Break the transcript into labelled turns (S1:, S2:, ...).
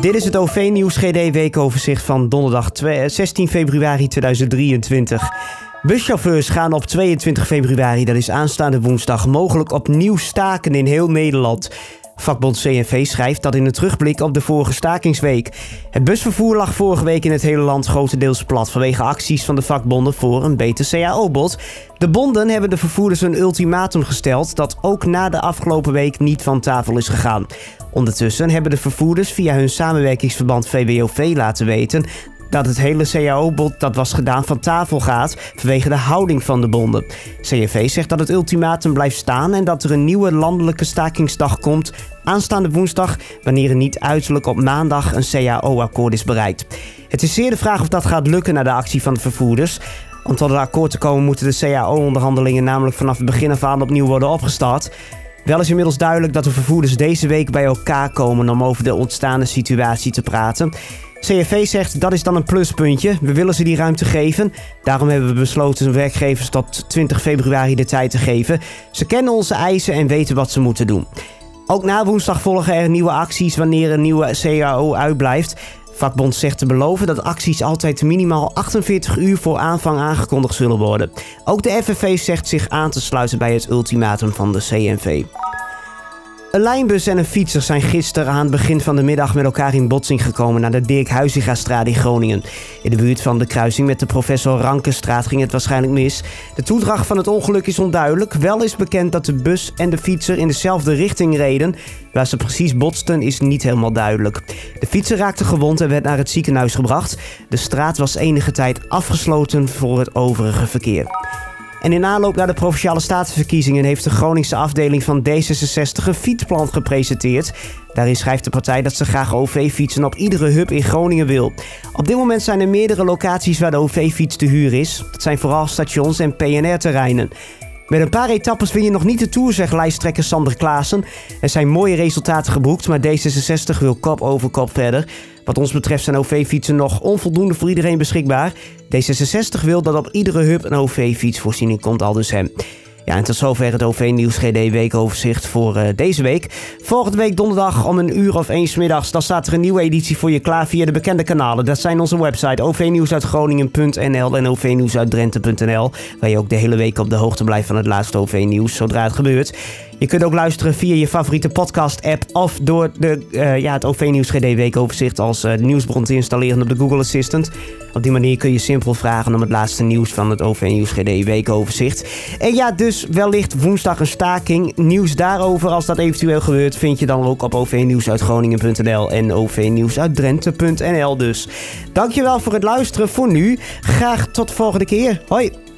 S1: Dit is het OV-nieuws GD weekoverzicht van donderdag 16 februari 2023. Buschauffeurs gaan op 22 februari, dat is aanstaande woensdag, mogelijk opnieuw staken in heel Nederland. Vakbond CNV schrijft dat in een terugblik op de vorige stakingsweek. Het busvervoer lag vorige week in het hele land grotendeels plat vanwege acties van de vakbonden voor een beter CAO-bod. De bonden hebben de vervoerders een ultimatum gesteld dat ook na de afgelopen week niet van tafel is gegaan. Ondertussen hebben de vervoerders via hun samenwerkingsverband VWOV laten weten dat het hele CAO-bod dat was gedaan van tafel gaat vanwege de houding van de bonden. CNV zegt dat het ultimatum blijft staan en dat er een nieuwe landelijke stakingsdag komt aanstaande woensdag wanneer er niet uiterlijk op maandag een CAO-akkoord is bereikt. Het is zeer de vraag of dat gaat lukken na de actie van de vervoerders. Om tot een akkoord te komen moeten de CAO-onderhandelingen namelijk vanaf het begin af aan opnieuw worden opgestart. Wel is inmiddels duidelijk dat de vervoerders deze week bij elkaar komen om over de ontstaande situatie te praten. CFV zegt dat is dan een pluspuntje. We willen ze die ruimte geven. Daarom hebben we besloten werkgevers tot 20 februari de tijd te geven. Ze kennen onze eisen en weten wat ze moeten doen. Ook na woensdag volgen er nieuwe acties wanneer een nieuwe CAO uitblijft. Vakbond zegt te beloven dat acties altijd minimaal 48 uur voor aanvang aangekondigd zullen worden. Ook de FNV zegt zich aan te sluiten bij het ultimatum van de CNV. Een lijnbus en een fietser zijn gisteren aan het begin van de middag met elkaar in botsing gekomen naar de Dirk Huizingastraat in Groningen. In de buurt van de kruising met de Professor Rankenstraat ging het waarschijnlijk mis. De toedracht van het ongeluk is onduidelijk. Wel is bekend dat de bus en de fietser in dezelfde richting reden. Waar ze precies botsten is niet helemaal duidelijk. De fietser raakte gewond en werd naar het ziekenhuis gebracht. De straat was enige tijd afgesloten voor het overige verkeer. En in aanloop naar de Provinciale Statenverkiezingen heeft de Groningse afdeling van D66 een fietsplan gepresenteerd. Daarin schrijft de partij dat ze graag OV-fietsen op iedere hub in Groningen wil. Op dit moment zijn er meerdere locaties waar de OV-fiets te huur is. Dat zijn vooral stations en PNR-terreinen. Met een paar etappes win je nog niet de Tour, zegt lijsttrekker Sander Klaassen. Er zijn mooie resultaten geboekt, maar D66 wil kop over kop verder. Wat ons betreft zijn OV-fietsen nog onvoldoende voor iedereen beschikbaar. D66 wil dat op iedere hub een OV-fietsvoorziening komt, al dus hem. Ja, en tot zover het OV-nieuws GD weekoverzicht voor uh, deze week. Volgende week donderdag om een uur of eens middags... dan staat er een nieuwe editie voor je klaar via de bekende kanalen. Dat zijn onze website ovnieuwsuitgroningen.nl en ovnieuwsuitdrenthe.nl... waar je ook de hele week op de hoogte blijft van het laatste OV-nieuws, zodra het gebeurt. Je kunt ook luisteren via je favoriete podcast-app of door de, uh, ja, het OV-nieuws GD weekoverzicht als uh, nieuwsbron te installeren op de Google Assistant. Op die manier kun je simpel vragen om het laatste nieuws van het OV-nieuws GD weekoverzicht. En ja, dus wellicht woensdag een staking. Nieuws daarover, als dat eventueel gebeurt, vind je dan ook op ovnieuwsuitgroningen.nl en ovnieuwsuitdrenthe.nl dus. Dankjewel voor het luisteren voor nu. Graag tot de volgende keer. Hoi!